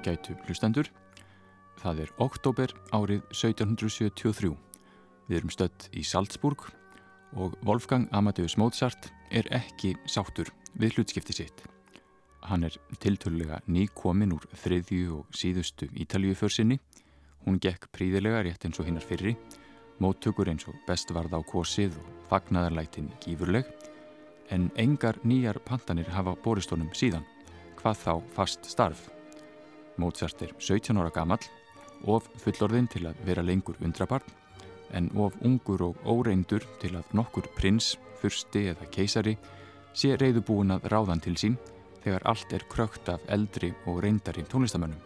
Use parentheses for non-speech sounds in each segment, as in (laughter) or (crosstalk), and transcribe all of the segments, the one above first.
ágætu hlustendur. Það er oktober árið 1773. Við erum stött í Salzburg og Wolfgang Amadeus Mozart er ekki sáttur við hlutskipti sitt. Hann er tiltölulega nýkomin úr þriðju og síðustu Ítalíuförsinni. Hún gekk príðilega rétt eins og hinnar fyrri, móttökur eins og best varð á kosið og fagnadarlætin gífurleg, en engar nýjar pantanir hafa boristónum síðan hvað þá fast starf. Mozart er 17 ára gammal, of fullorðin til að vera lengur undrabarn, en of ungur og óreindur til að nokkur prins, fyrsti eða keisari sé reyðubúin að ráðan til sín þegar allt er krökt af eldri og reyndari tónlistamönnum.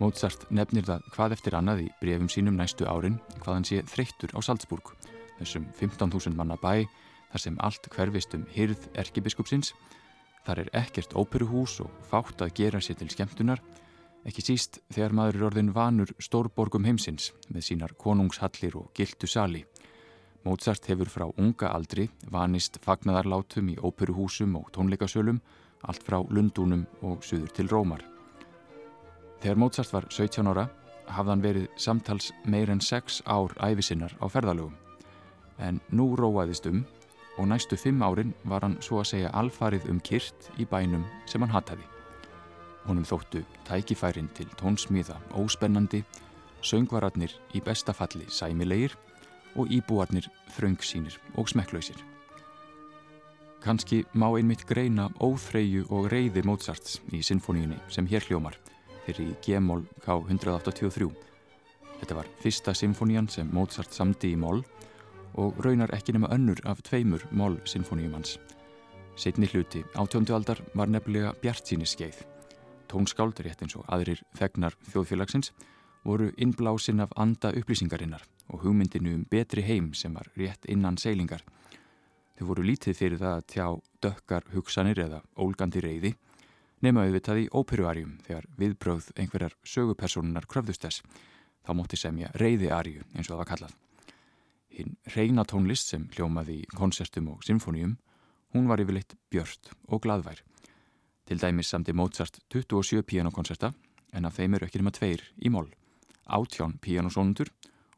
Mozart nefnir það hvað eftir annað í brefum sínum næstu árin hvað hann sé þreyttur á Salzburg, þessum 15.000 manna bæ þar sem allt hverfist um hyrð erkibiskupsins Þar er ekkert óperuhús og fátt að gera sér til skemmtunar, ekki síst þegar maður er orðin vanur stórborgum heimsins með sínar konungshallir og gildu sali. Mozart hefur frá unga aldri vanist fagnadarlátum í óperuhúsum og tónleikasölum, allt frá Lundúnum og suður til Rómar. Þegar Mozart var 17 ára hafði hann verið samtals meir en 6 ár æfisinnar á ferðalögum, en nú róaðist um og næstu fimm árin var hann svo að segja alfarið um kyrt í bænum sem hann hataði. Honum þóttu tækifærin til tónsmíða óspennandi, söngvararnir í bestafalli sæmilegir og íbúarnir þröngsýnir og smekklausir. Kanski má einmitt greina óþreyju og reyði Mozarts í sinfoníunni sem hér hljómar fyrir í G-mól K183. Þetta var fyrsta sinfonían sem Mozart samdi í mól og raunar ekki nema önnur af tveimur mál-sinfoníum hans. Setni hluti átjóndu aldar var nefnilega bjart síni skeið. Tónskáld, rétt eins og aðrir þegnar þjóðfélagsins, voru innblásinn af anda upplýsingarinnar og hugmyndinu um betri heim sem var rétt innan seilingar. Þau voru lítið fyrir það að tjá dökkar hugsanir eða ólgandi reyði, nema auðvitað í óperuarjum þegar viðbröð einhverjar sögupersonunar kröfðust þess. Þá mótti semja reyðiarju eins og það var kallað. Hinn reyna tónlist sem hljómaði í konsertum og symfónium, hún var yfirleitt björst og gladvær. Til dæmis samti Mozart 27 pianokonserta en af þeim eru ekki nema tveir í mól, átján pianosónundur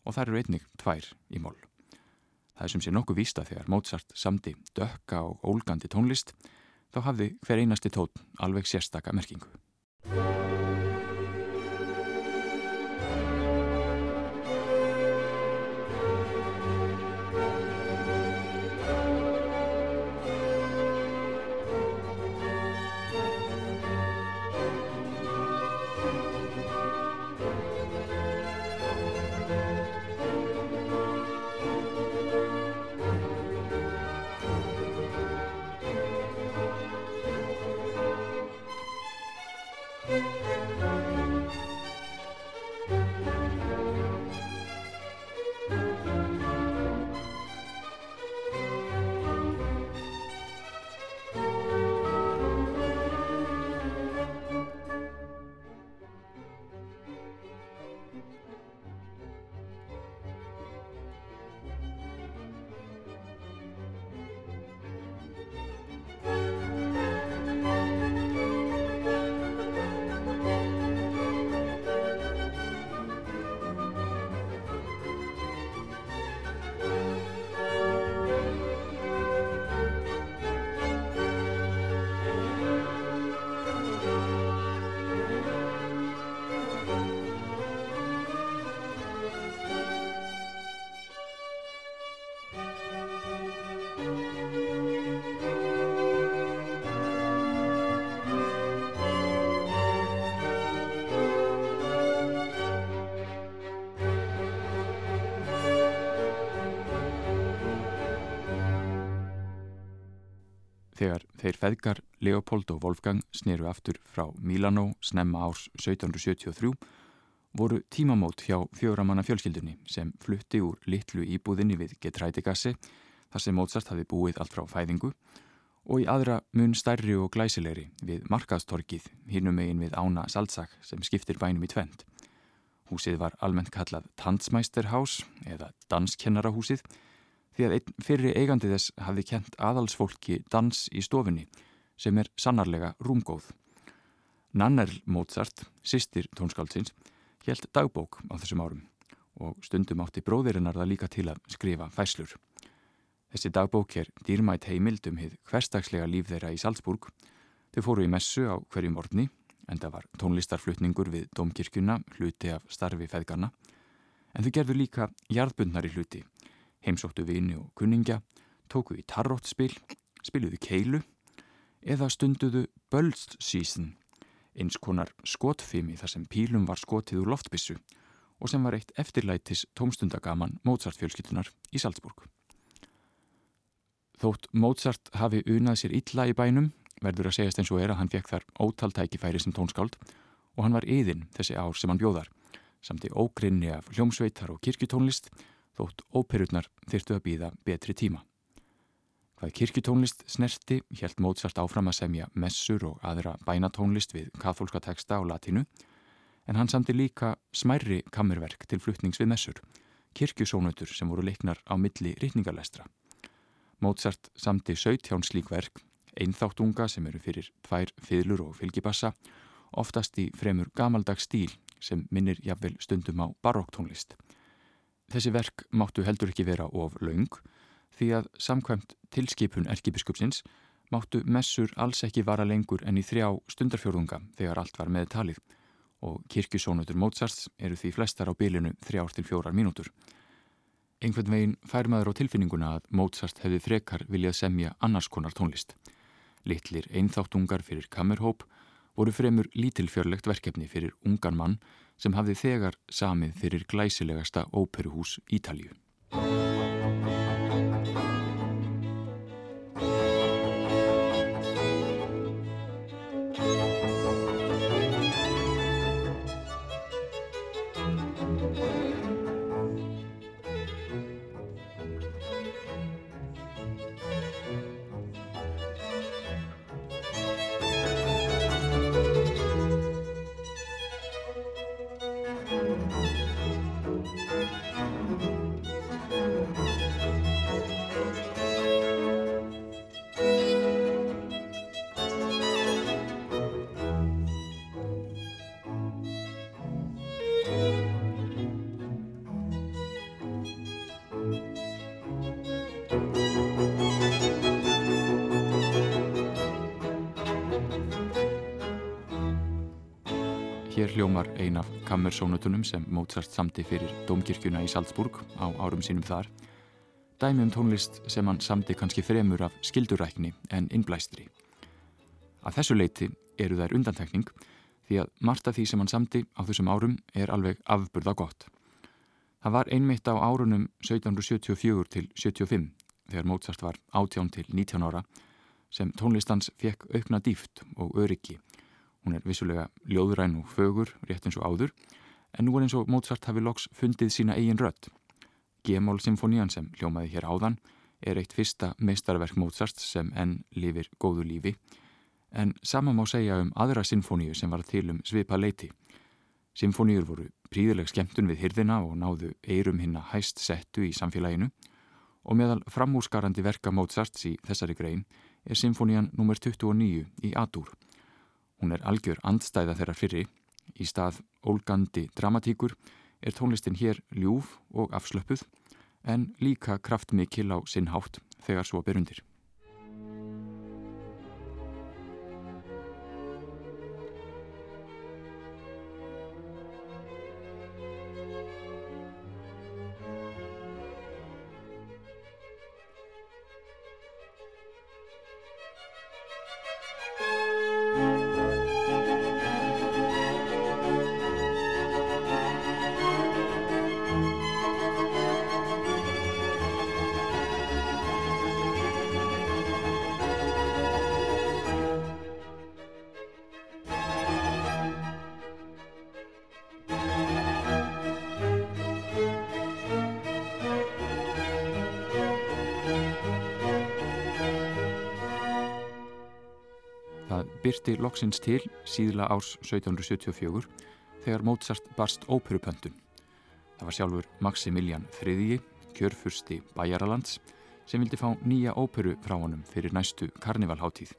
og þar eru einnig tvær í mól. Það er sem sé nokkuð vísta þegar Mozart samti dökka og ólgandi tónlist, þá hafði hver einasti tón alveg sérstaka merkingu. Þeir feðgar Leopold og Wolfgang sneru aftur frá Milano snemma árs 1773 voru tímamót hjá fjóramanna fjölskyldunni sem flutti úr litlu íbúðinni við Getrætigassi þar sem Mozart hafi búið allt frá fæðingu og í aðra mun stærri og glæsilegri við Markaðstorkið hinnum megin við Ána Salzak sem skiptir bænum í tvend. Húsið var almennt kallað Tanzmeisterhaus eða Danskennarahúsið því að fyrri eigandi þess hafði kent aðalsfólki dans í stofunni sem er sannarlega rúmgóð. Nannerl Mozart, sýstir tónskáldsins, helt dagbók á þessum árum og stundum átti bróðirinnar það líka til að skrifa fæslur. Þessi dagbók er dýrmætt heimild um hið hverstagslega líf þeirra í Salzburg. Þau fóru í messu á hverjum orðni, en það var tónlistarflutningur við domkirkjuna, hluti af starfi feðgarna. En þau gerðu líka jarðbundnari hluti, heimsóttu vini og kunningja, tóku í tarróttspil, spiluðu keilu eða stunduðu bölst sísn, eins konar skotfimi þar sem pílum var skotið úr loftbissu og sem var eitt eftirlætis tómstundagaman Mozart-fjölskyldunar í Salzburg. Þótt Mozart hafi unað sér illa í bænum verður að segjast eins og er að hann fekk þar ótaltækifæri sem tónskáld og hann var yðin þessi ár sem hann bjóðar samt í ógrinni af hljómsveitar og kirkjutónlist þótt óperutnar þyrtu að býða betri tíma. Hvað kirkjutónlist snerti helt Mozart áfram að semja messur og aðra bænatónlist við katholska texta á latinu en hann samti líka smærri kammerverk til fluttnings við messur, kirkjusónutur sem voru leiknar á milli rítningarlestra. Mozart samti 17 slík verk, einþáttunga sem eru fyrir tvær fiðlur og fylgibassa, oftast í fremur gamaldags stíl sem minnir jafnvel stundum á barokktónlist. Þessi verk máttu heldur ekki vera of laung því að samkvæmt tilskipun erkibiskupsins máttu messur alls ekki vara lengur en í þrjá stundarfjörðunga þegar allt var með talið og kirkjusónutur Mozarts eru því flestar á bylinu þrjár til fjórar mínútur. Einhvern veginn fær maður á tilfinninguna að Mozart hefði frekar viljað semja annars konar tónlist. Littlir einþáttungar fyrir kammerhóp voru fremur lítilfjörlegt verkefni fyrir ungan mann sem hafði þegar samið fyrir glæsilegasta óperuhús Ítalju. Kammersónutunum sem Mozart samti fyrir Dómkirkjuna í Salzburg á árum sínum þar. Dæmi um tónlist sem hann samti kannski fremur af skildurækni en innblæstri. Að þessu leiti eru þær undantekning því að margt af því sem hann samti á þessum árum er alveg afburða gott. Það var einmitt á árunum 1774 til 75 þegar Mozart var 18 til 19 ára sem tónlistans fekk aukna dýft og öryggi Hún er vissulega ljóðræn og fögur, rétt eins og áður, en nú er eins og Mozart hafi loks fundið sína eigin rött. G-mól symfónían sem hljómaði hér áðan er eitt fyrsta meistarverk Mozart sem enn lifir góðu lífi, en sama má segja um aðra symfóníu sem var til um svipa leiti. Symfóníur voru príðileg skemmtun við hyrðina og náðu eirum hinna hæst settu í samfélaginu og meðal framúsgarandi verka Mozarts í þessari grein er symfónían nr. 29 í Adur. Hún er algjör andstæða þeirra fyrri. Í stað ólgandi dramatíkur er tónlistin hér ljúf og afslöpuð en líka kraftmikil á sinn hátt þegar svo berundir. Byrti loksins til síðla árs 1774 þegar Mozart barst óperupöndun. Það var sjálfur Maximilian III, kjörfursti Bæjaralands, sem vildi fá nýja óperu frá honum fyrir næstu karnivalháttíð.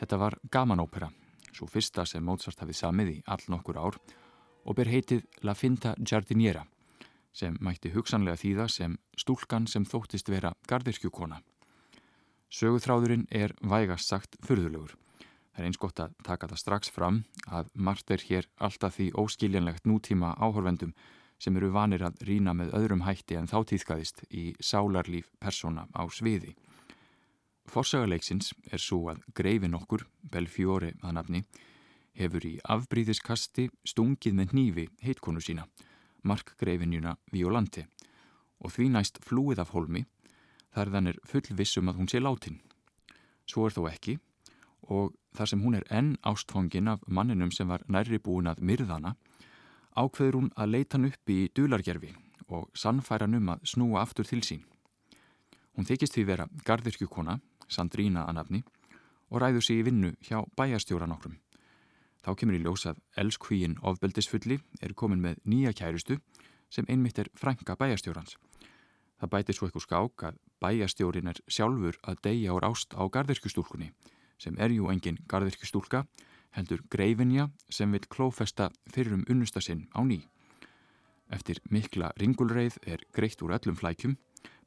Þetta var gamanópera, svo fyrsta sem Mozart hafið samið í all nokkur ár og ber heitið La Finta Giardiniera sem mætti hugsanlega þýða sem stúlkan sem þóttist vera gardirkjúkona. Söguþráðurinn er vægast sagt fyrðulegur. Það er eins gott að taka það strax fram að margt er hér alltaf því óskiljanlegt nútíma áhorfendum sem eru vanir að rína með öðrum hætti en þá týðkaðist í sálarlíf persóna á sviði. Forsagaleiksins er svo að greifin okkur, Belfiore að nafni, hefur í afbríðiskasti stungið með nýfi heitkonu sína, markgreifinjuna Violante, og því næst flúið af holmi þar þann er full vissum að hún sé látin. Svo er þó ekki og þar sem hún er enn ástfóngin af manninum sem var nærri búin að myrðana, ákveður hún að leita hann upp í dulargerfi og sannfæra hann um að snúa aftur til sín. Hún þykist því vera gardirkjúkona Sandrína að nafni og ræður sig í vinnu hjá bæjastjóran okkur. Þá kemur í ljós að elskvíin ofbeldisfulli er komin með nýja kærustu sem einmitt er frænka bæjastjórans. Það bætir svo eitthvað skák að bæjastjórin er sjálfur að deyja á rást á gardirkjustúlkunni sem er jú engin gardirkjustúlka heldur greifinja sem vil klófesta fyrir um unnusta sinn á ný. Eftir mikla ringulreið er greitt úr öllum flækjum,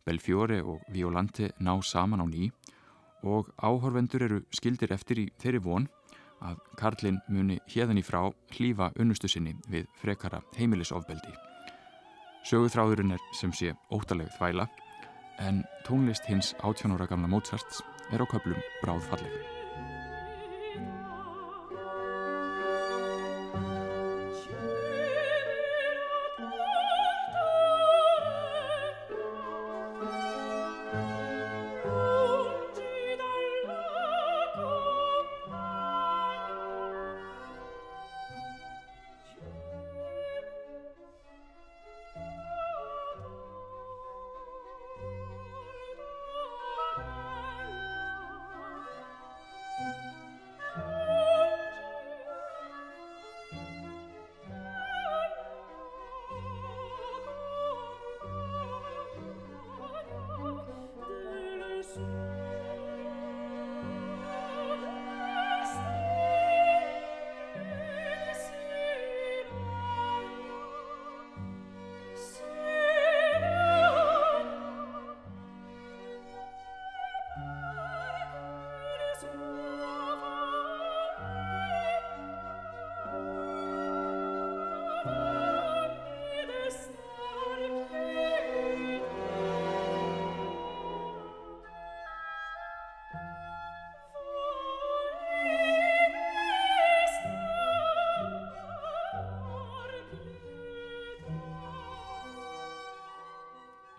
Belfiore og Violante ná saman á ný og áhorfendur eru skildir eftir í þeirri von að Karlinn muni hérðan í frá hlýfa unnustu sinni við frekara heimilisofbeldi. Söguþráðurinn er sem sé óttaleg þvæla en tónlist hins 18 ára gamla Mozarts er á köplum bráðfalleg. Thank you.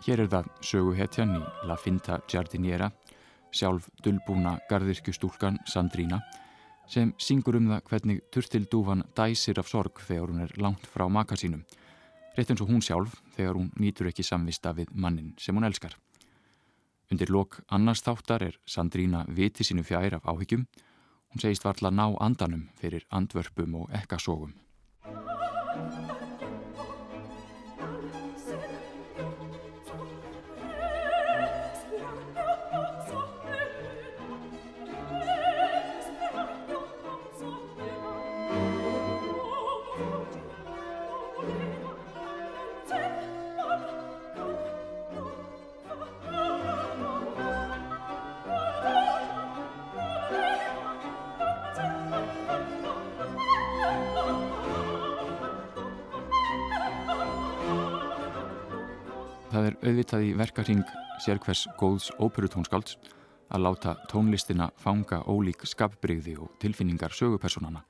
Hér er það söguhetjan í La Finta Giardiniera, sjálf dullbúna gardirkjustúlkan Sandrína, sem syngur um það hvernig turtildúfan dæsir af sorg þegar hún er langt frá maka sínum, rétt eins og hún sjálf þegar hún nýtur ekki samvista við mannin sem hún elskar. Undir lok annars þáttar er Sandrína viti sínu fjær af áhyggjum, hún segist varla ná andanum fyrir andvörpum og ekkasógum. (laughs) Auðvitað í verkarhing sérkvers góðs óperutónskálds að láta tónlistina fanga ólík skapbrigði og tilfinningar sögupersonana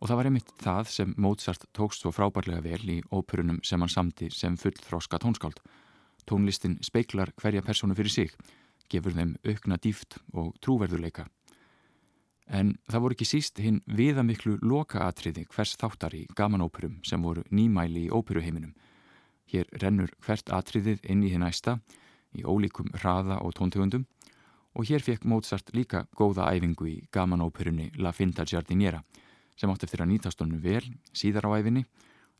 og það var einmitt það sem Mozart tókst svo frábærlega vel í óperunum sem hann samti sem fullþróska tónskáld. Tónlistin speiklar hverja personu fyrir sig, gefur þeim aukna dýft og trúverðuleika. En það voru ekki síst hinn viðamiklu lokaatriði hvers þáttar í gamanóperum sem voru nýmæli í óperuheiminum Hér rennur hvert atriðið inn í þið næsta í ólíkum hraða og tóntegundum og hér fekk Mozart líka góða æfingu í gamanóperunni La Finta Giardiniera sem átt eftir að nýtast honum vel síðar á æfinni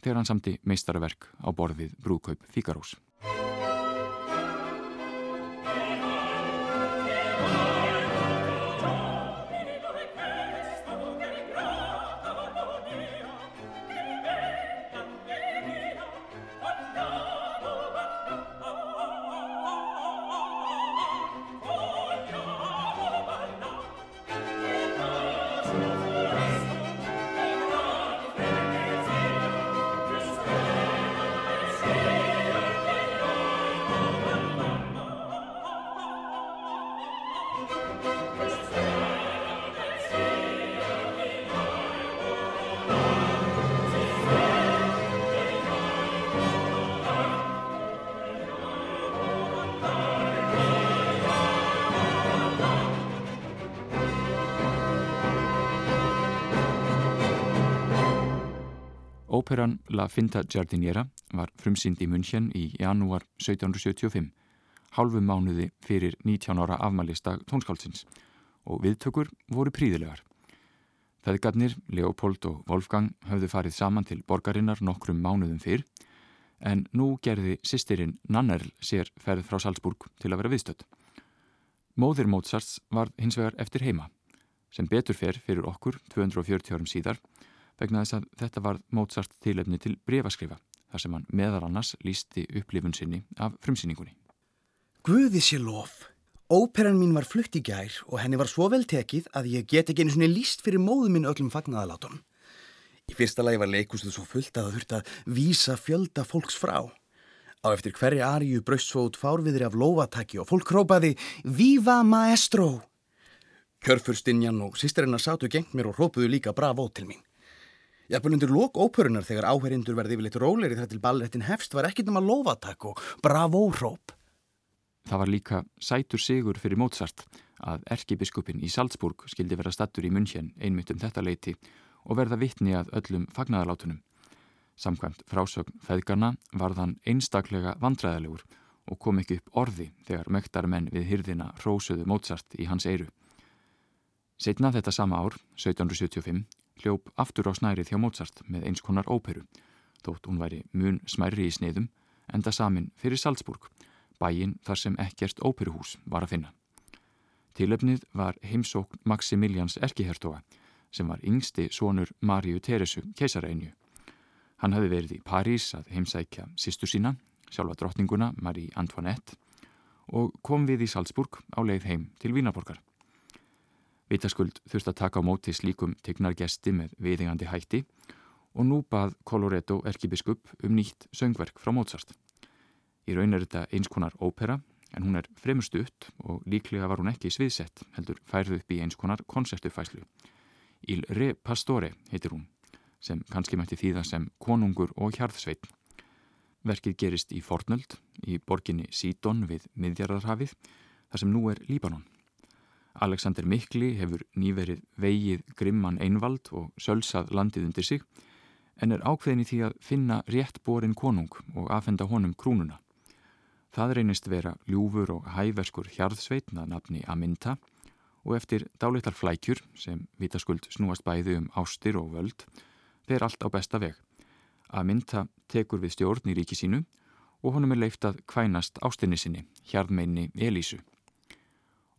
þegar hann samti meistarverk á borðið Brúkaup Fíkarós. Óperan La Finta Giardiniera var frumsynd í München í janúar 1775, hálfu mánuði fyrir 19 ára afmælistag tónskálsins og viðtökur voru príðilegar. Feðgarnir, Leopold og Wolfgang höfðu farið saman til borgarinnar nokkrum mánuðum fyrr en nú gerði sýstirinn Nannerl sér ferð frá Salzburg til að vera viðstödd. Móðir Mozarts var hins vegar eftir heima sem betur fer fyrir okkur 240 árum síðar vegna þess að þetta var Mozart tilefni til brefaskrifa þar sem hann meðal annars lísti upplifun sinni af frumsýningunni. Guði sé lof! Óperan mín var flutt í gær og henni var svo vel tekið að ég get ekki einu svona líst fyrir móðu minn öllum fagnaðalátum. Í fyrsta lagi var leikustuð svo fullt að það þurfti að vísa fjölda fólks frá. Á eftir hverja ariu braust svo út fárviðri af lovataki og fólk krópaði Viva Maestro! Kjörfurstinjan og sýsterinnar sátu gengt mér og hrópuðu líka bravo til mín. Jafnvel undir lok óperunar þegar áherindur verði yfir litt róleri þar til ballettin hefst var ekkit nema lovatak og bravo-hróp. Það var líka sætur sigur fyrir Mozart að erkibiskupin í Salzburg skildi vera stattur í München einmitt um þetta leiti og verða vittni að öllum fagnaðalátunum. Samkvæmt frásögn feðgarna var þann einstaklega vandræðalegur og kom ekki upp orði þegar mektar menn við hyrðina rósuðu Mozart í hans eiru. Setna þetta sama ár, 1775, hljóp aftur á snærið hjá Mozart með eins konar óperu, þótt hún væri mun smærri í sniðum, enda samin fyrir Salzburg, bæin þar sem ekkert óperuhús var að finna. Tilöfnið var heimsókn Maximilians Erkihertoga, sem var yngsti sonur Maríu Teresu keisareinju. Hann hafi verið í París að heimsækja sýstu sína, sjálfa drottninguna Marie Antoinette, og kom við í Salzburg á leið heim til Vínaborgar. Vitaskuld þurft að taka á móti slíkum tegnargesti með viðingandi hætti og nú bað Coloretto erkibiskup um nýtt söngverk frá Mozart. Í raun er þetta eins konar ópera en hún er fremur stutt og líklega var hún ekki sviðsett heldur færðu upp í eins konar konsertufæslu. Il Re Pastore heitir hún sem kannski mætti þýða sem konungur og hjarðsveit. Verkið gerist í Fornöld í borginni Sídon við Midjarðarhafið þar sem nú er Líbanon. Alexander Mikli hefur nýverið vegið grimman einvald og sölsað landið undir sig en er ákveðin í því að finna rétt borin konung og aðfenda honum krúnuna. Það reynist vera ljúfur og hæverskur hjarðsveitna nafni Aminta og eftir dálittar flækjur sem vitaskuld snúast bæði um ástir og völd fer allt á besta veg. Aminta tekur við stjórn í ríki sínu og honum er leift að kvænast ástinni sinni, hjarðmeinni Elísu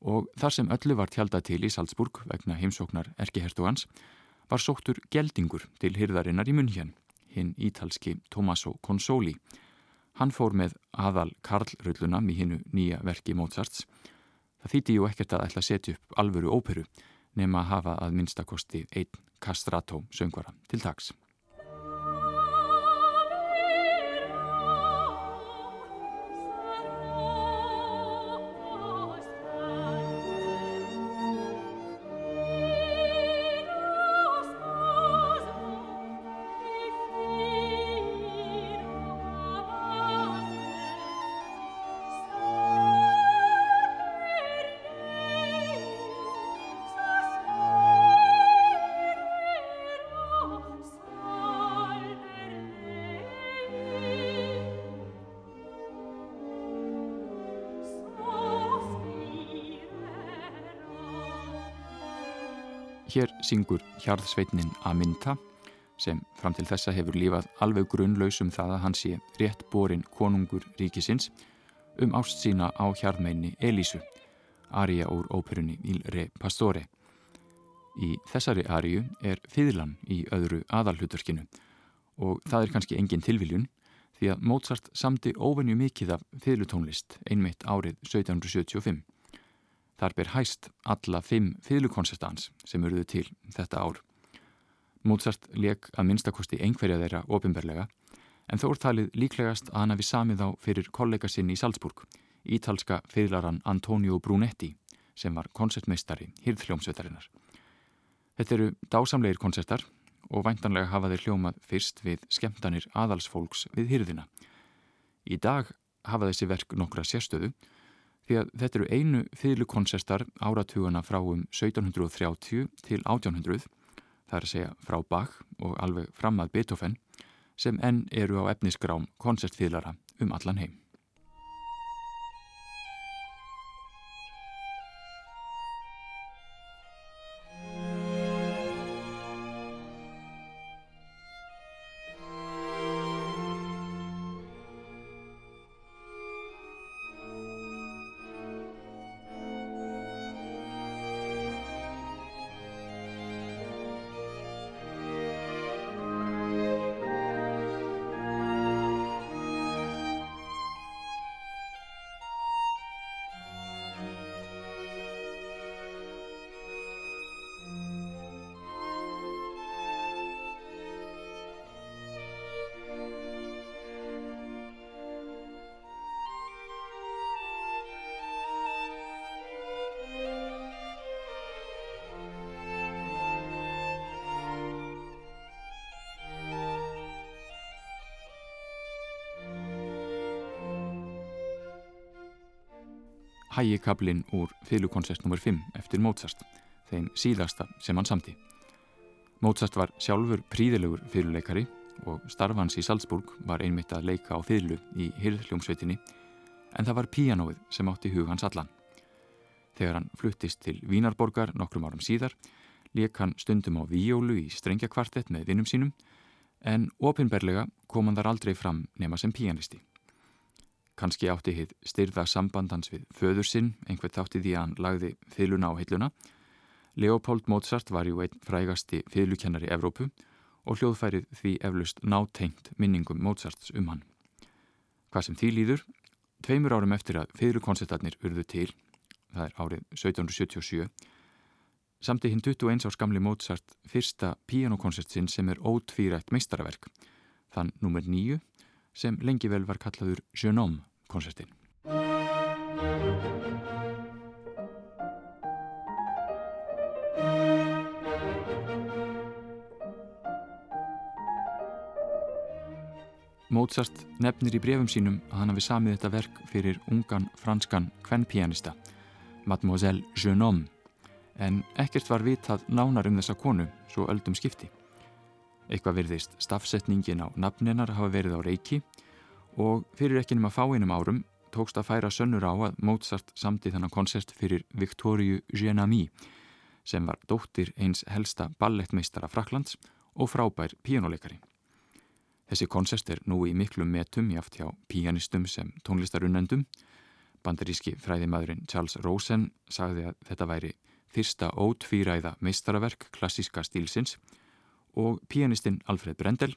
og þar sem öllu var tjaldað til í Salzburg vegna heimsóknar erkihertugans var sóttur geldingur til hyrðarinnar í munhjan, hinn ítalski Tommaso Consoli. Hann fór með aðal Karlrullunam í hinnu nýja verki Mozarts. Það þýtti ju ekkert að ætla að setja upp alvöru óperu nema að hafa að minnstakosti einn castrato söngvara til tags. Syngur hjarðsveitnin Aminta sem fram til þessa hefur lífað alveg grunnlaus um það að hann sé rétt borin konungur ríkisins um ást sína á hjarðmeinni Elísu, aria úr óperunni Il Re Pastore. Í þessari ariu er fiðlan í öðru aðalhuturkinu og það er kannski engin tilviljun því að Mozart samti óvenju mikið af fiðlutónlist einmitt árið 1775. Þar ber hæst alla fimm fylgukonsertans sem eruðu til þetta ár. Mozart leik að minnstakosti einhverja þeirra ofinberlega en þó er talið líklegast að hann hafi samið á fyrir kollega sinn í Salzburg, ítalska fyrlaran Antonio Brunetti sem var koncertmeistari hýrðhljómsveitarinnar. Þetta eru dásamleir koncertar og væntanlega hafa þeir hljómað fyrst við skemmtanir aðalsfólks við hýrðina. Í dag hafa þessi verk nokkra sérstöðu því að þetta eru einu fyrlukonsertar áratugana frá um 1730 til 1800, það er að segja frá Bach og alveg fram að Beethoven, sem enn eru á efnisgrám koncertfíðlara um allan heim. Hægikablin úr fylgukonsert nr. 5 eftir Mozart, þeim síðasta sem hann samti. Mozart var sjálfur príðilegur fyrirleikari og starfans í Salzburg var einmitt að leika á fylgu í hyrðljómsveitinni en það var píanóið sem átti hug hans allan. Þegar hann fluttist til Vínarborgar nokkrum árum síðar leik hann stundum á víólu í strengjakvartett með vinnum sínum en ofinberlega kom hann þar aldrei fram nema sem píanisti. Kanski átti hitt styrða sambandans við föður sinn, einhvert átti því að hann lagði fyluna á hilluna. Leopold Mozart var jú einn frægasti fylukennari Evrópu og hljóðfærið því eflust nátengt minningum Mozarts um hann. Hvað sem því líður, tveimur árum eftir að fyllukoncertarnir urðu til, það er árið 1777, samti hinn 21 árs gamli Mozart fyrsta píanokoncertsinn sem er ótvírætt meistaraverk, þann nummer nýju, sem lengi vel var kallaður Jeune Homme konsertin. Mozart nefnir í brefum sínum að hann hafi samið þetta verk fyrir ungan franskan kvennpianista, Mademoiselle Jeune Homme, en ekkert var vitað nánar um þessa konu svo öldum skipti. Eitthvað verðist stafsetningin á nafninar hafa verið á reiki og fyrir ekki nema fáinum árum tókst að færa sönnur á að Mozart samti þannan koncert fyrir Victoriu Genami sem var dóttir eins helsta ballettmeistara Fraklands og frábær píjónuleikari. Þessi koncert er nú í miklum metum jáft hjá píanistum sem tónlistarunnendum. Bandaríski fræðimadurinn Charles Rosen sagði að þetta væri fyrsta ótvíræða meistaraverk klassíska stílsins og píanistinn Alfred Brendel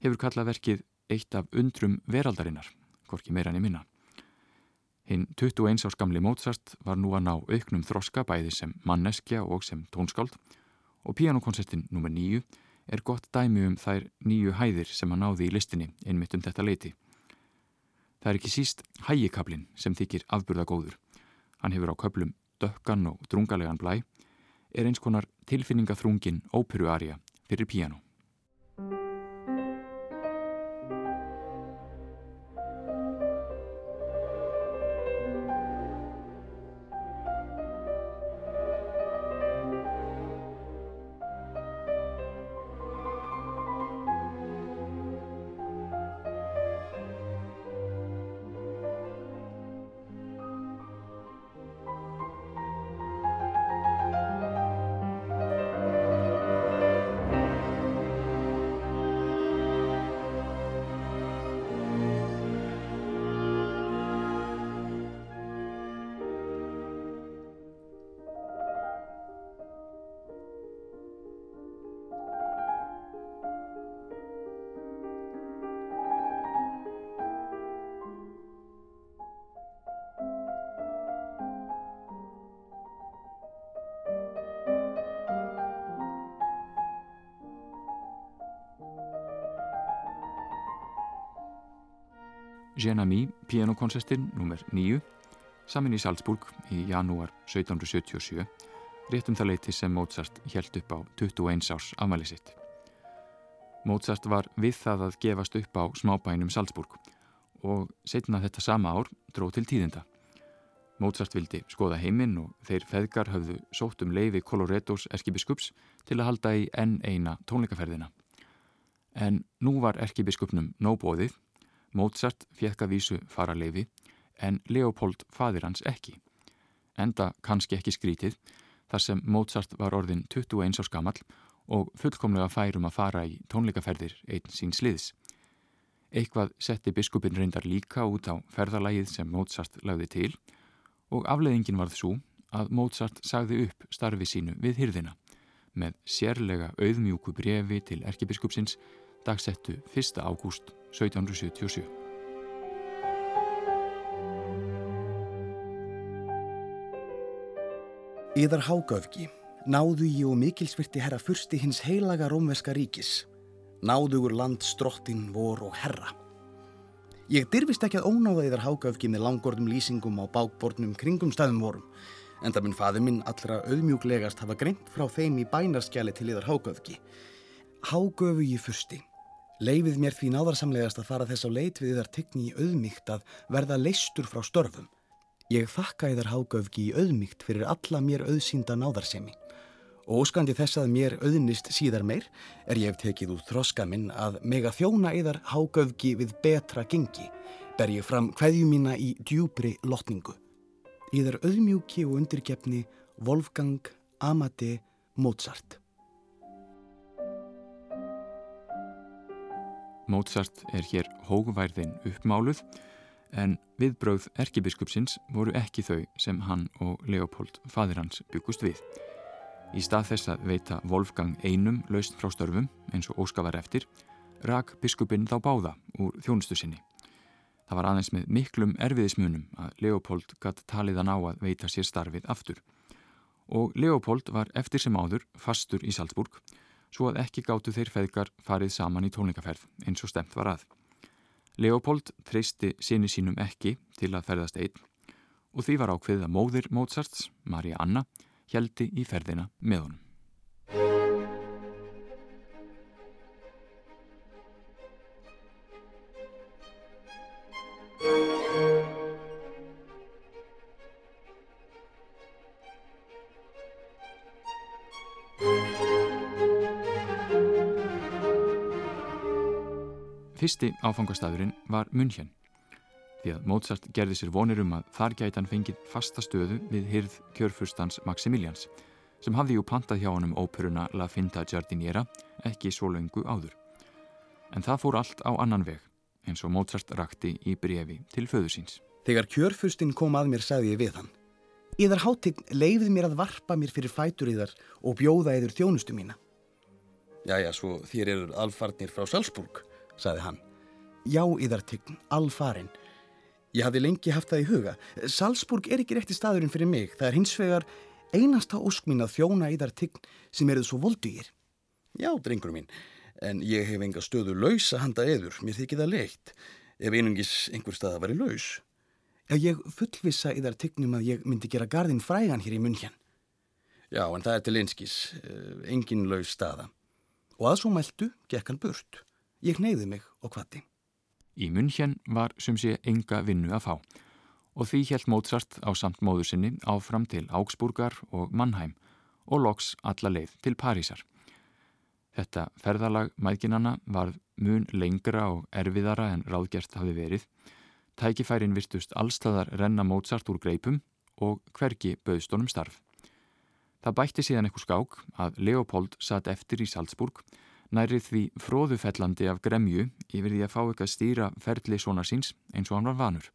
hefur kallað verkið eitt af undrum veraldarinnar, hvorki meira í minna. Hinn 21 árs gamli Mozart var nú að ná auknum þroska bæði sem manneskja og sem tónskáld og pianokoncertin nr. 9 er gott dæmi um þær nýju hæðir sem hann náði í listinni einmitt um þetta leiti. Það er ekki síst hægikablin sem þykir afburðagóður. Hann hefur á köplum dökkan og drungalegan blæ, er eins konar tilfinningaþrungin óperuarja fyrir piano. Genami, pianokoncertin nr. 9, samin í Salzburg í janúar 1777, réttum það leiti sem Mozart held upp á 21 árs afmæli sitt. Mozart var við það að gefast upp á smábænum Salzburg og setna þetta sama ár dróð til tíðinda. Mozart vildi skoða heiminn og þeir feðgar höfðu sótt um leiði Colorettos erkibiskups til að halda í enn eina tónleikaferðina. En nú var erkibiskupnum nóbóðið, Mozart fjekka vísu faraleifi en Leopold fadir hans ekki. Enda kannski ekki skrítið þar sem Mozart var orðin 21 árs gammal og fullkomlega færum að fara í tónleikaferðir einn sín sliðs. Eitthvað setti biskupin reyndar líka út á ferðalagið sem Mozart lagði til og afleðingin varð svo að Mozart sagði upp starfi sínu við hyrðina með sérlega auðmjúku brefi til erkebiskupsins dagsettu 1. ágúst 1777. Íðar hágöfgi, náðu ég og mikilsvirti herra fyrsti hins heilaga rómveska ríkis, náðugur land strottin vor og herra. Ég dyrfist ekki að ónáða íðar hágöfgi með langordum lýsingum á bákbornum kringum staðum vorum, en það minn faði minn allra auðmjúglegast hafa greint frá þeim í bænarskjali til íðar hágöfgi. Hágöfu ég fyrsti. Leifið mér því náðarsamlegast að fara þess á leit við þar tegni í auðmygt að verða leistur frá störfum. Ég þakka þar hágöfgi í auðmygt fyrir alla mér auðsínda náðarsemi. Og óskandi þess að mér auðnist síðar meir er ég tekið út þroska minn að mega þjóna yðar hágöfgi við betra gengi, ber ég fram hverju mína í djúbri lotningu. Yðar auðmjúki og undirgefni Wolfgang Amade Mozart. Mozart er hér hógværðin uppmáluð en viðbröð erkibiskupsins voru ekki þau sem hann og Leopold fadir hans byggust við. Í stað þess að veita Wolfgang einum laust frá störfum eins og Óska var eftir, rak biskupin þá báða úr þjónustu sinni. Það var aðeins með miklum erfiðismunum að Leopold gatt taliðan á að veita sér starfið aftur. Og Leopold var eftir sem áður fastur í Salzburg svo að ekki gáttu þeir feðgar farið saman í tónleikaferð eins og stemt var að. Leopold treysti sinni sínum ekki til að ferðast einn og því var ákveðið að móðir Mozarts, Maria Anna, heldi í ferðina með honum. Fyrsti áfangastæðurinn var München því að Mozart gerði sér vonir um að þar gæti hann fengið fasta stöðu við hyrð kjörfurstans Maximilians sem hafði jú plantað hjá honum óperuna La Finta Giardiniera ekki svo laungu áður. En það fór allt á annan veg eins og Mozart rakti í brefi til föðu síns. Þegar kjörfustin kom að mér sagði ég við hann. Íðar hátign leiðið mér að varpa mér fyrir fætur íðar og bjóða íður þjónustu mína. Jæja, svo þér eru alfarnir frá Salzburg saði hann. Já, yðartign, alfarin. Ég hafði lengi haft það í huga. Salzburg er ekki rétti staðurinn fyrir mig. Það er hins vegar einasta ósk mín að þjóna yðartign sem eruð svo voldugir. Já, drengur mín, en ég hef enga stöðu laus að handa eður. Mér þykir það leitt, ef einungis einhver stað að veri laus. Já, ég fullvisa yðartignum að ég myndi gera gardin frægan hér í munn hér. Já, en það er til einskis, eh, engin laus staða. Og að svo mæltu, gekk hann burt. Ég neyði mig og hvati. Í München var sem sé enga vinnu að fá og því helt Mozart á samt móður sinni áfram til Augsburgar og Mannheim og loks alla leið til Parísar. Þetta ferðalag mæðginana var mun lengra og erfiðara en ráðgjert hafi verið. Tækifærin virtust allstaðar renna Mozart úr greipum og hvergi bauðst honum starf. Það bætti síðan eitthvað skák að Leopold satt eftir í Salzburg nærið því fróðufellandi af gremju yfir því að fá eitthvað stýra ferli svona síns eins og hann var vanur.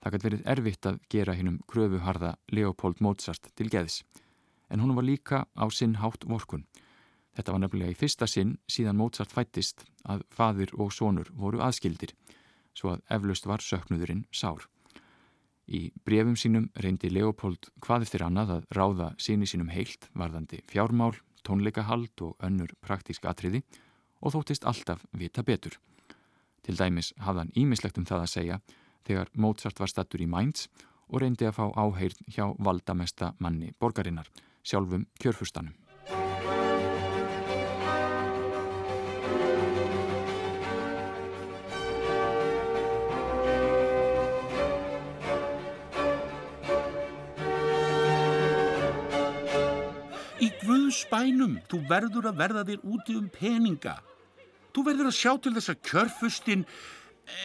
Það gæti verið erfitt að gera hinnum kröfuharða Leopold Mozart til geðs, en hún var líka á sinn hátt vorkun. Þetta var nefnilega í fyrsta sinn síðan Mozart fættist að fadir og sonur voru aðskildir, svo að eflaust var söknuðurinn sár. Í brefum sínum reyndi Leopold hvað eftir annað að ráða síni sínum heilt varðandi fjármál, tónleikahald og önnur praktísk atriði og þóttist alltaf vita betur. Til dæmis hafði hann ímislegt um það að segja þegar Mozart var stattur í Mainz og reyndi að fá áheirn hjá valdamesta manni borgarinnar, sjálfum kjörfustanum. Guðs bænum, þú verður að verða þér úti um peninga. Þú verður að sjá til þess að kjörfustin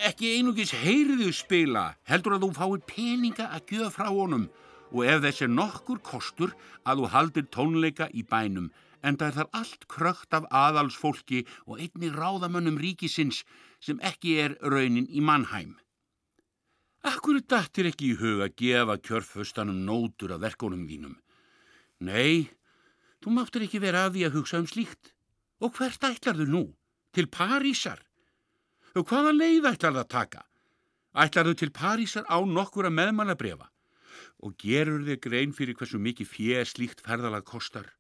ekki einugis heyriðu spila, heldur að þú fáir peninga að gjöða frá honum og ef þessi nokkur kostur að þú haldir tónleika í bænum, en það er þar allt krökt af aðalsfólki og einni ráðamönnum ríkisins sem ekki er raunin í mannheim. Akkur er dattir ekki í huga að gefa kjörfustanum nótur af verkonum þínum? Nei, þú máttur ekki vera að því að hugsa um slíkt. Og hvert ætlar þau nú? Til Parísar? Og hvaða leið ætlar það að taka? Ætlar þau til Parísar á nokkura meðmannabrefa? Og gerur þið grein fyrir hversu mikið fér slíkt ferðalag kostar?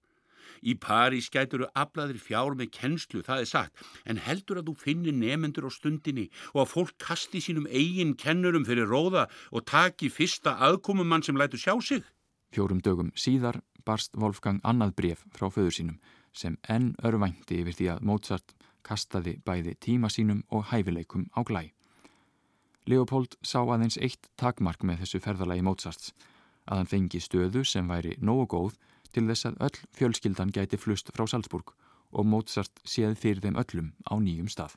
Í París gætur þú aflaðir fjár með kennslu, það er sagt, en heldur að þú finnir nefendur á stundinni og að fólk kasti sínum eigin kennurum fyrir róða og taki fyrsta aðkomumann sem lætu sjá sig? Fjórum dögum síðar barst Wolfgang annað bref frá föður sínum sem enn örvænti yfir því að Mozart kastaði bæði tíma sínum og hæfileikum á glæ. Leopold sá aðeins eitt takmark með þessu ferðalagi Mozarts, að hann fengi stöðu sem væri nógu góð til þess að öll fjölskyldan gæti flust frá Salzburg og Mozart séð fyrir þeim öllum á nýjum stað.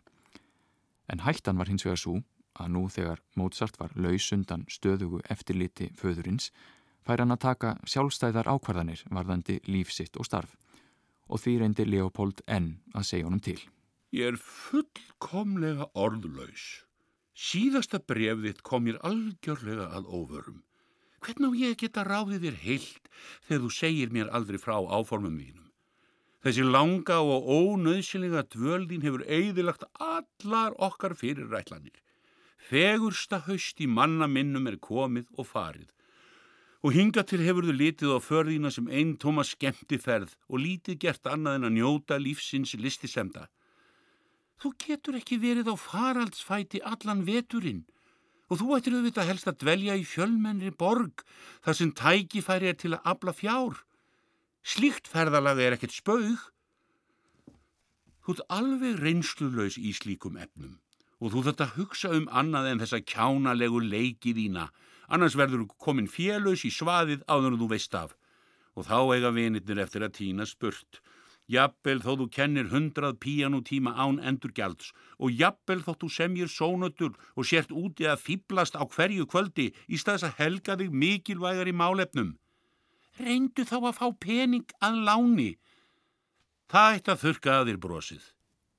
En hættan var hins vegar svo að nú þegar Mozart var laus undan stöðugu eftirliti föðurins fær hann að taka sjálfstæðar ákvarðanir varðandi lífsitt og starf og því reyndi Leopold enn að segja honum til. Ég er fullkomlega orðlaus. Síðasta brefðitt kom mér algjörlega að óvörum. Hvernig á ég geta ráðið þér heilt þegar þú segir mér aldrei frá áformum mínum? Þessi langa og ónöðsynlega dvöldin hefur eigðilagt allar okkar fyrirrætlanir. Fegursta haust í manna minnum er komið og farið. Og hinga til hefur þau litið á förðina sem einn tóma skemmti ferð og lítið gert annað en að njóta lífsins listisemda. Þú getur ekki verið á faraldsfæti allan veturinn og þú ættir auðvitað helst að dvelja í fjölmennri borg þar sem tækifæri er til að abla fjár. Slíkt ferðalaga er ekkert spauð. Þú ert alveg reynslulaus í slíkum efnum og þú þarft að hugsa um annað en þessa kjánalegu leiki þína, annars verður þú komin félös í svaðið áður en þú veist af og þá eiga vinirnir eftir að týna spurt Jafnvel þó þú kennir hundrað píjanútíma án endurgjalds og jafnvel þó þú semjir sónutur og sért úti að fýblast á hverju kvöldi í staðs að helga þig mikilvægar í málefnum. Reyndu þá að fá pening að láni. Það eitt að þurka að þér brosið.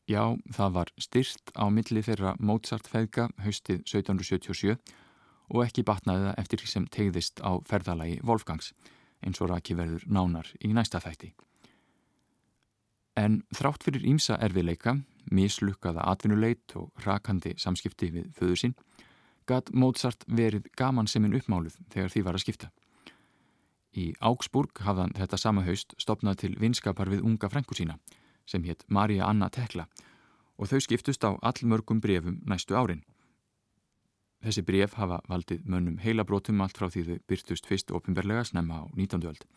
Já, það var styrst á milli þeirra Mozart-feðga haustið 1777 og ekki batnaði það eftir sem tegðist á ferðalagi Wolfgangs eins og raki verður nánar í næsta þætti. En þrátt fyrir ímsa erfiðleika, mislukkaða atvinnuleit og rakandi samskipti við föðu sín, gatt Mozart verið gaman seminn uppmáluð þegar því var að skipta. Í Augsburg hafðan þetta sama haust stopnað til vinskapar við unga frængu sína sem hétt Marja Anna Tekla og þau skiptust á allmörgum brefum næstu árin. Þessi bref hafa valdið mönnum heilabrótum allt frá því þau byrtust fyrst ofinberlega snemma á 19. öld.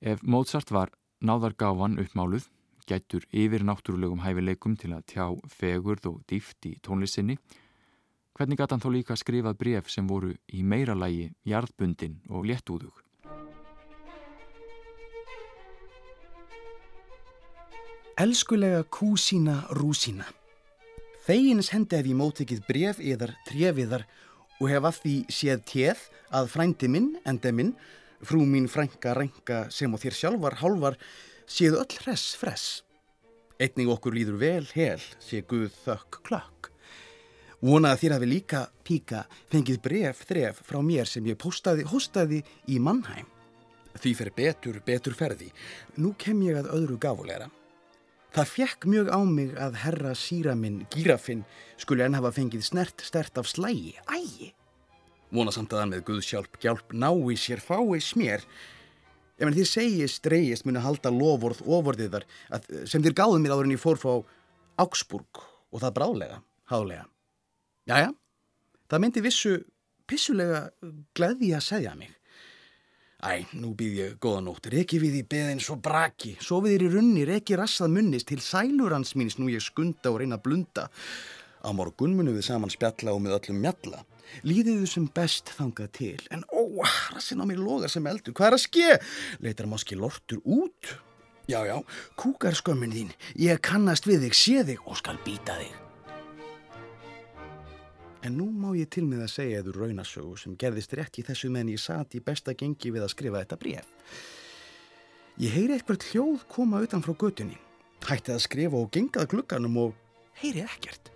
Ef Mozart var náðargáfan uppmáluð gætur yfir náttúrulegum hæfileikum til að tjá fegurð og dýft í tónlistinni, hvernig gæti hann þó líka skrifað bref sem voru í meira lægi jarðbundin og léttúðug? Elskulega kúsína rúsína. Þeginnes hendi hef ég móttekið bref eðar trefiðar og hef af því séð téð að frændi minn, enda minn, frú mín frænka rænka sem og þér sjálfar hálfar séð öll hress fress. Einning okkur líður vel hel, sé Guð þökk klökk. Vonaði þér hafi líka píka fengið bref þref frá mér sem ég postaði, hostaði í mannheim. Því fer betur, betur ferði. Nú kem ég að öðru gafulegra. Það fjekk mjög á mig að herra síra minn, gírafinn, skulle enn hafa fengið snert stert af slægi. Ægi! Vona samt að hann með Guðsjálp gjálp nái sér fái smér Ef en þið segist, reyist, muni halda þar að, sem þér gáðu mér áður en ég fór frá Augsburg og það bráðlega, hálega. Jæja, það myndi vissu pissulega gleði að segja mig. Æ, nú býð ég góða nótt, reki við í beðin svo braki, sofið þér í runni, reki rassað munnist til sælurans mínis nú ég skunda og reyna að blunda. Á morgun munum við saman spjalla og með öllum mjalla. Líðið þau sem best þangað til, en ó, rassin á mér logar sem eldur, hvað er að ske? Leitar máski lortur út? Já, já, kúkarskömmin þín, ég kannast við þig, sé þig og skal býta þig. En nú má ég til með að segja eður raunasögu sem gerðist rétt í þessu menn ég satt í besta gengi við að skrifa þetta bref. Ég heyri eitthvað hljóð koma utan frá götunni, hætti að skrifa og gengað glugganum og heyri ekkert.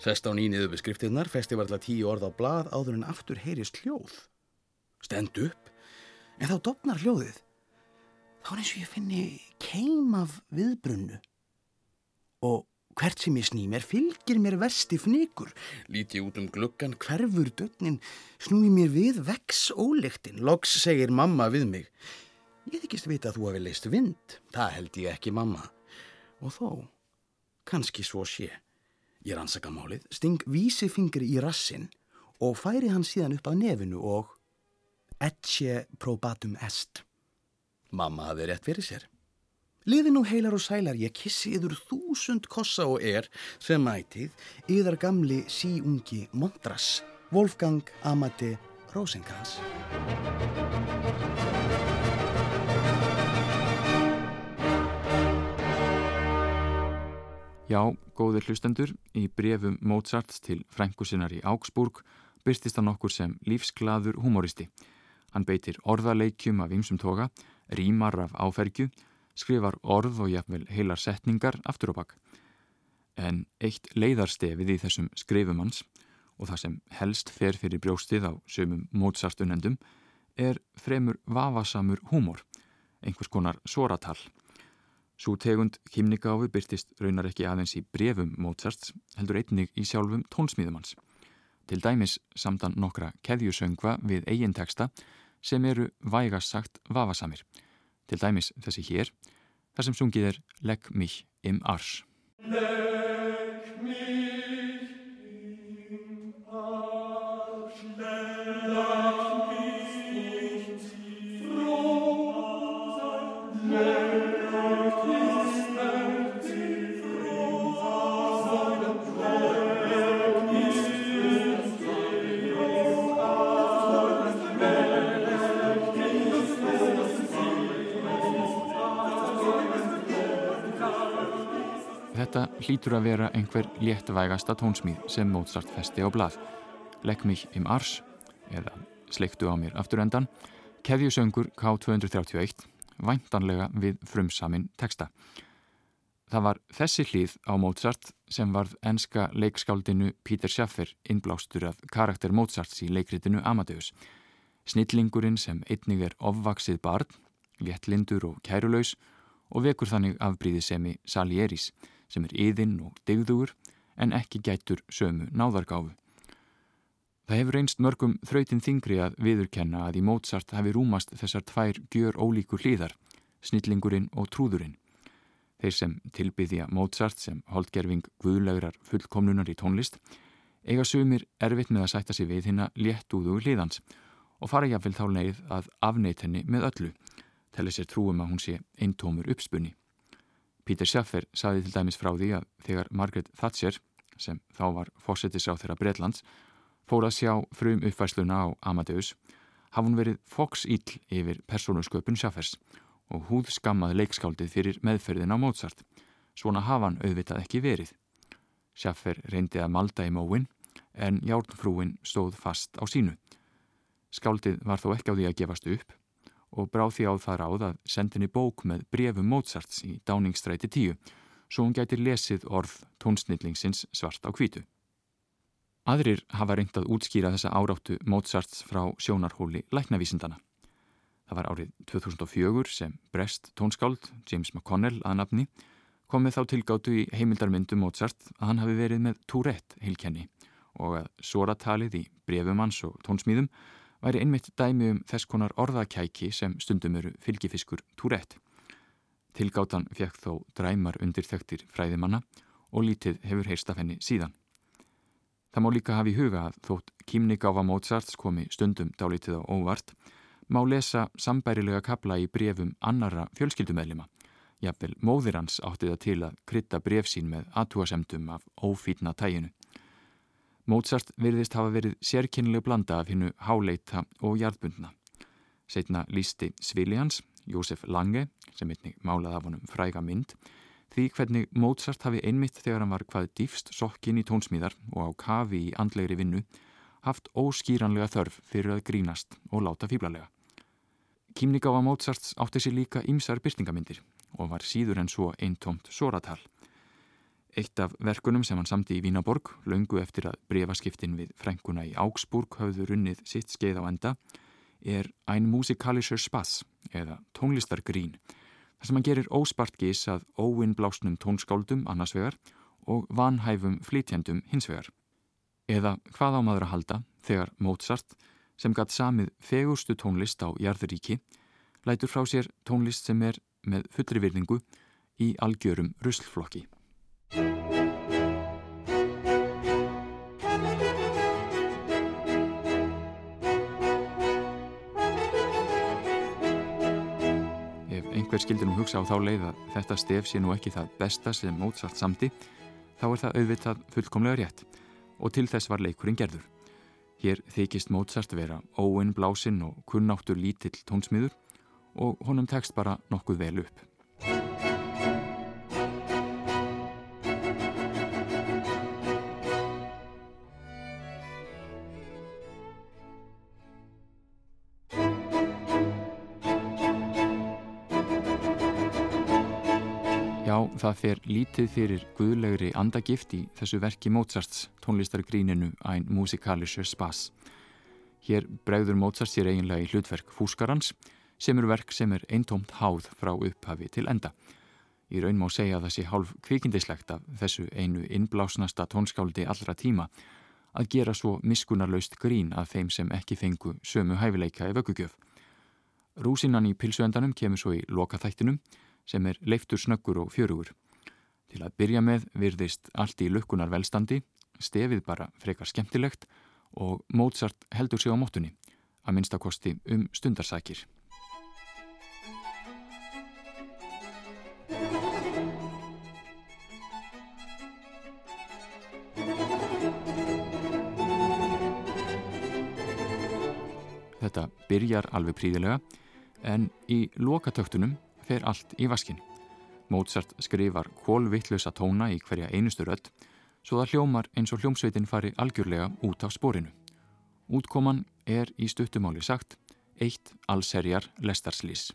Sest á nýniðu beskriftinnar, festi var alltaf tíu orð á blað áður en aftur heyrist hljóð. Stend upp, en þá dopnar hljóðið þá er eins og ég finni keim af viðbrunnu og hvert sem ég sný mér fylgir mér vesti fnikur líti út um gluggan hverfur dögnin snúi mér við vex ólektin loks segir mamma við mig ég þykist vita að þú hafi leist vind. Það held ég ekki mamma. Og þó, kannski svo sé. Ég rannsaka málið sting vísi fingri í rassin og færi hann síðan upp að nefinu og etje probatum est. Mamma hafði rétt fyrir sér. Liði nú heilar og sælar, ég kissi yður þúsund kossa og er sem mætið yðar gamli síungi Montras, Wolfgang Amati Rosenkrantz. Já, góðir hlustendur, í brefum Mozarts til frængusinnar í Augsburg byrstist hann okkur sem lífsglaður humoristi. Hann beitir orðaleikjum af ymsum toga rýmar af áfergju, skrifar orð og jafnvel heilar setningar aftur og bakk. En eitt leiðarstefið í þessum skrifumans og það sem helst fer fyrir brjóstið á sömum mótsastunendum er fremur vafasamur húmor, einhvers konar soratal. Svo tegund kymningáfi byrtist raunar ekki aðeins í brefum Mozarts, heldur einnig í sjálfum tónsmíðumans. Til dæmis samtan nokkra keðjusöngva við eigin teksta sem eru vægast sagt vafasamir. Til dæmis þessi hér, þar sem sungið er Legg mich im Arsch. Legg mich hlýtur að vera einhver léttvægasta tónsmíð sem Mozart festi á blað. Legg mig im ars, eða sleiktu á mér afturendan, keðjusöngur K231, væntanlega við frumsamin texta. Það var þessi hlýð á Mozart sem varð enska leikskáldinu Peter Schaffer innblástur af karakter Mozarts í leikritinu Amadeus. Snillingurinn sem einnig er ofvaksið barn, léttlindur og kærulaus og vekur þannig afbríðisemi Salieris sem er yðinn og digðugur en ekki gætur sömu náðargáfu. Það hefur einst mörgum þrautin þingri að viðurkenna að í Mozart hafi rúmast þessar tvær gjör ólíkur hlýðar, snillingurinn og trúðurinn. Þeir sem tilbyðja Mozart sem holdgerfing guðlegrar fullkomnunar í tónlist eiga sumir erfitt með að sætta sig við hinn að léttúðu hlýðans og fara jáfnvel þá leið að afneit henni með öllu, telli sér trúum að hún sé eintómur uppspunni. Pítur Sjaffer saði til dæmis frá því að þegar Margaret Thatcher, sem þá var fórsetis á þeirra Breitlands, fór að sjá frum uppfæsluna á Amadeus, hafði hún verið foksíll yfir persónusköpun Sjaffers og húð skammaði leikskáldið fyrir meðferðin á Mozart. Svona hafa hann auðvitað ekki verið. Sjaffer reyndi að malda í móin en járnfrúin stóð fast á sínu. Skáldið var þó ekki á því að gefast upp og bráð því á það ráð að sendinni bók með brefum Mozarts í Dáningstræti 10 svo hún gætir lesið orð tónsnillingsins svart á kvítu. Aðrir hafa reynd að útskýra þessa áráttu Mozarts frá sjónarhóli læknavísindana. Það var árið 2004 sem brest tónskáld James McConnell að nafni komið þá tilgáttu í heimildarmyndu Mozart að hann hafi verið með Tourette heilkenni og að soratalið í brefum hans og tónsmíðum væri einmitt dæmi um þess konar orðakæki sem stundum eru fylgifiskur túrætt. Tilgáttan fekk þó dræmar undir þögtir fræðimanna og lítið hefur heyrst af henni síðan. Það má líka hafa í huga að þótt kýmnigáfa Mozarts komi stundum dálítið á óvart, má lesa sambærilega kabla í brefum annara fjölskyldumæðlima. Jafnvel móðir hans átti það til að krytta bref sín með aðtúasemdum af ófýtna tæginu. Mozart virðist hafa verið sérkynlega blanda af hinnu háleita og jarðbundna. Setna lísti Svilians, Jósef Lange, sem einnig málaði af honum fræga mynd, því hvernig Mozart hafi einmitt þegar hann var hvað dýfst sokkin í tónsmíðar og á kafi í andlegri vinnu, haft óskýranlega þörf fyrir að grínast og láta fýblalega. Kímnigáfa Mozarts átti sér líka ýmsar byrtingamindir og var síður en svo eintomt soratal. Eitt af verkunum sem hann samti í Vínaborg, laungu eftir að brefaskiptin við frænguna í Augsburg hafðu runnið sitt skeið á enda, er Ein musikalischer Spass eða tónlistargrín, þar sem hann gerir óspart gís að óinnblásnum tónskáldum annars vegar og vanhæfum flytjendum hins vegar. Eða hvað á maður að halda þegar Mozart, sem gatt samið fegurstu tónlist á jarðuríki, lætur frá sér tónlist sem er með fullri virðingu í algjörum ruslflokki. Einhver skildir nú hugsa á þá leið að þetta stef sé nú ekki það besta sem Mozart samti, þá er það auðvitað fullkomlega rétt og til þess var leikurinn gerður. Hér þykist Mozart vera óinn blásinn og kunnáttur lítill tónsmiður og honum tekst bara nokkuð vel upp. Það fer lítið fyrir guðlegri andagift í þessu verki Mozarts tónlistargríninu Ein musikalischer Spass. Hér bregður Mozart sér eiginlega í hlutverk fúskarans sem eru verk sem er eintómt háð frá upphafi til enda. Í raun má segja að það sé hálf kvikindislegt af þessu einu innblásnasta tónskáldi allra tíma að gera svo miskunarlaust grín að þeim sem ekki fengu sömu hæfileika í vöggugjöf. Rúsinan í pilsuendanum kemur svo í lokaþættinum sem er leiftur snöggur og fjörugur. Til að byrja með virðist allt í lukkunar velstandi, stefið bara frekar skemmtilegt og Mozart heldur sig á móttunni, að minnstakosti um stundarsækir. Þetta byrjar alveg príðilega en í lokatöktunum fer allt í vaskin. Mozart skrifar kólvittlösa tóna í hverja einustu rödd svo það hljómar eins og hljómsveitin fari algjörlega út af spórinu. Útkoman er í stuttumáli sagt eitt allserjar lestarslís.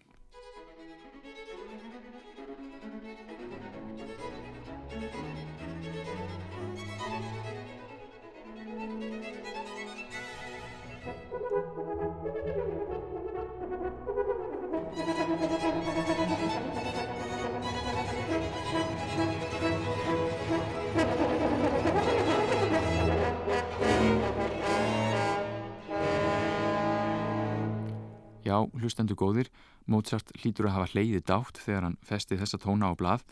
Hlustendu góðir, Mozart hlýtur að hafa hleyði dátt þegar hann festi þessa tóna á blað,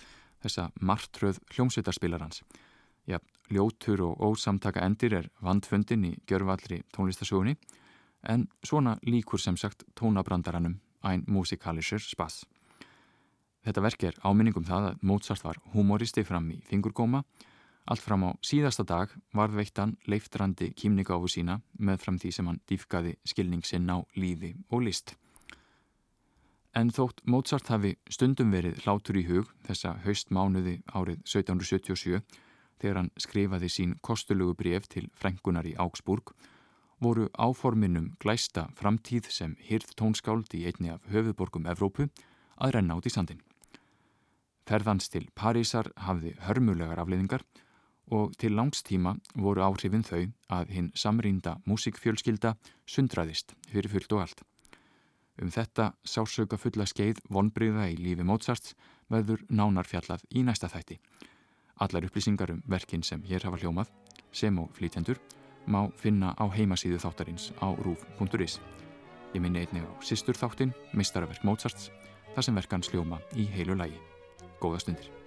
þessa martröð hljómsveitarspilarans. Já, ljótur og ósamtaka endir er vandfundin í gjörvallri tónlistasögunni, en svona líkur sem sagt tónabrandaranum Ein musikalischer Spass. Þetta verk er áminningum það að Mozart var humoristi fram í fingurgóma, Allt fram á síðasta dag varðveittan leiftrandi kýmningáfu sína með fram því sem hann dýfkaði skilningsinn á lífi og list. En þótt Mozart hafi stundum verið hlátur í hug þessa haustmánuði árið 1777 þegar hann skrifaði sín kostulugu bref til frængunar í Augsburg voru áforminum glæsta framtíð sem hýrð tónskáld í einni af höfuborgum Evrópu að renna át í sandin. Ferðans til Parísar hafði hörmulegar afleiðingar og til langstíma voru áhrifin þau að hinn samrýnda músikfjölskylda sundraðist fyrir fullt og allt. Um þetta sásauka fulla skeið vonbriða í lífi Mozarts verður nánarfjallað í næsta þætti. Allar upplýsingar um verkin sem hér hafa hljómað, sem og flýtendur, má finna á heimasíðu þáttarins á rúf.is. Ég minni einnig á sýstur þáttin, Mistarverk Mozarts, þar sem verkan sljóma í heilu lægi. Góða stundir.